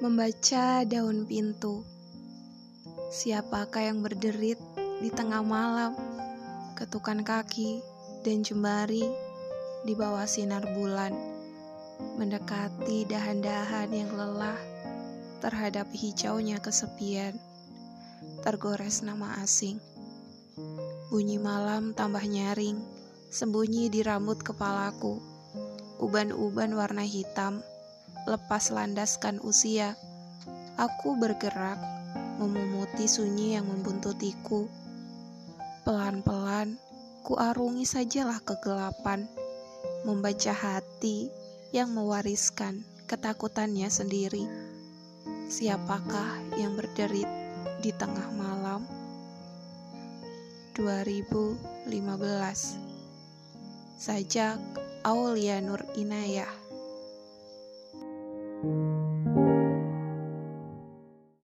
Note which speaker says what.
Speaker 1: Membaca daun pintu. Siapakah yang berderit di tengah malam? Ketukan kaki dan jemari di bawah sinar bulan. Mendekati dahan-dahan yang lelah terhadap hijaunya kesepian. Tergores nama asing. Bunyi malam tambah nyaring, sembunyi di rambut kepalaku. Uban-uban warna hitam lepas landaskan usia. Aku bergerak, memumuti sunyi yang membuntutiku. Pelan-pelan, ku arungi sajalah kegelapan, membaca hati yang mewariskan ketakutannya sendiri. Siapakah yang berderit di tengah malam? 2015 Sajak Aulia Nur Inayah thank you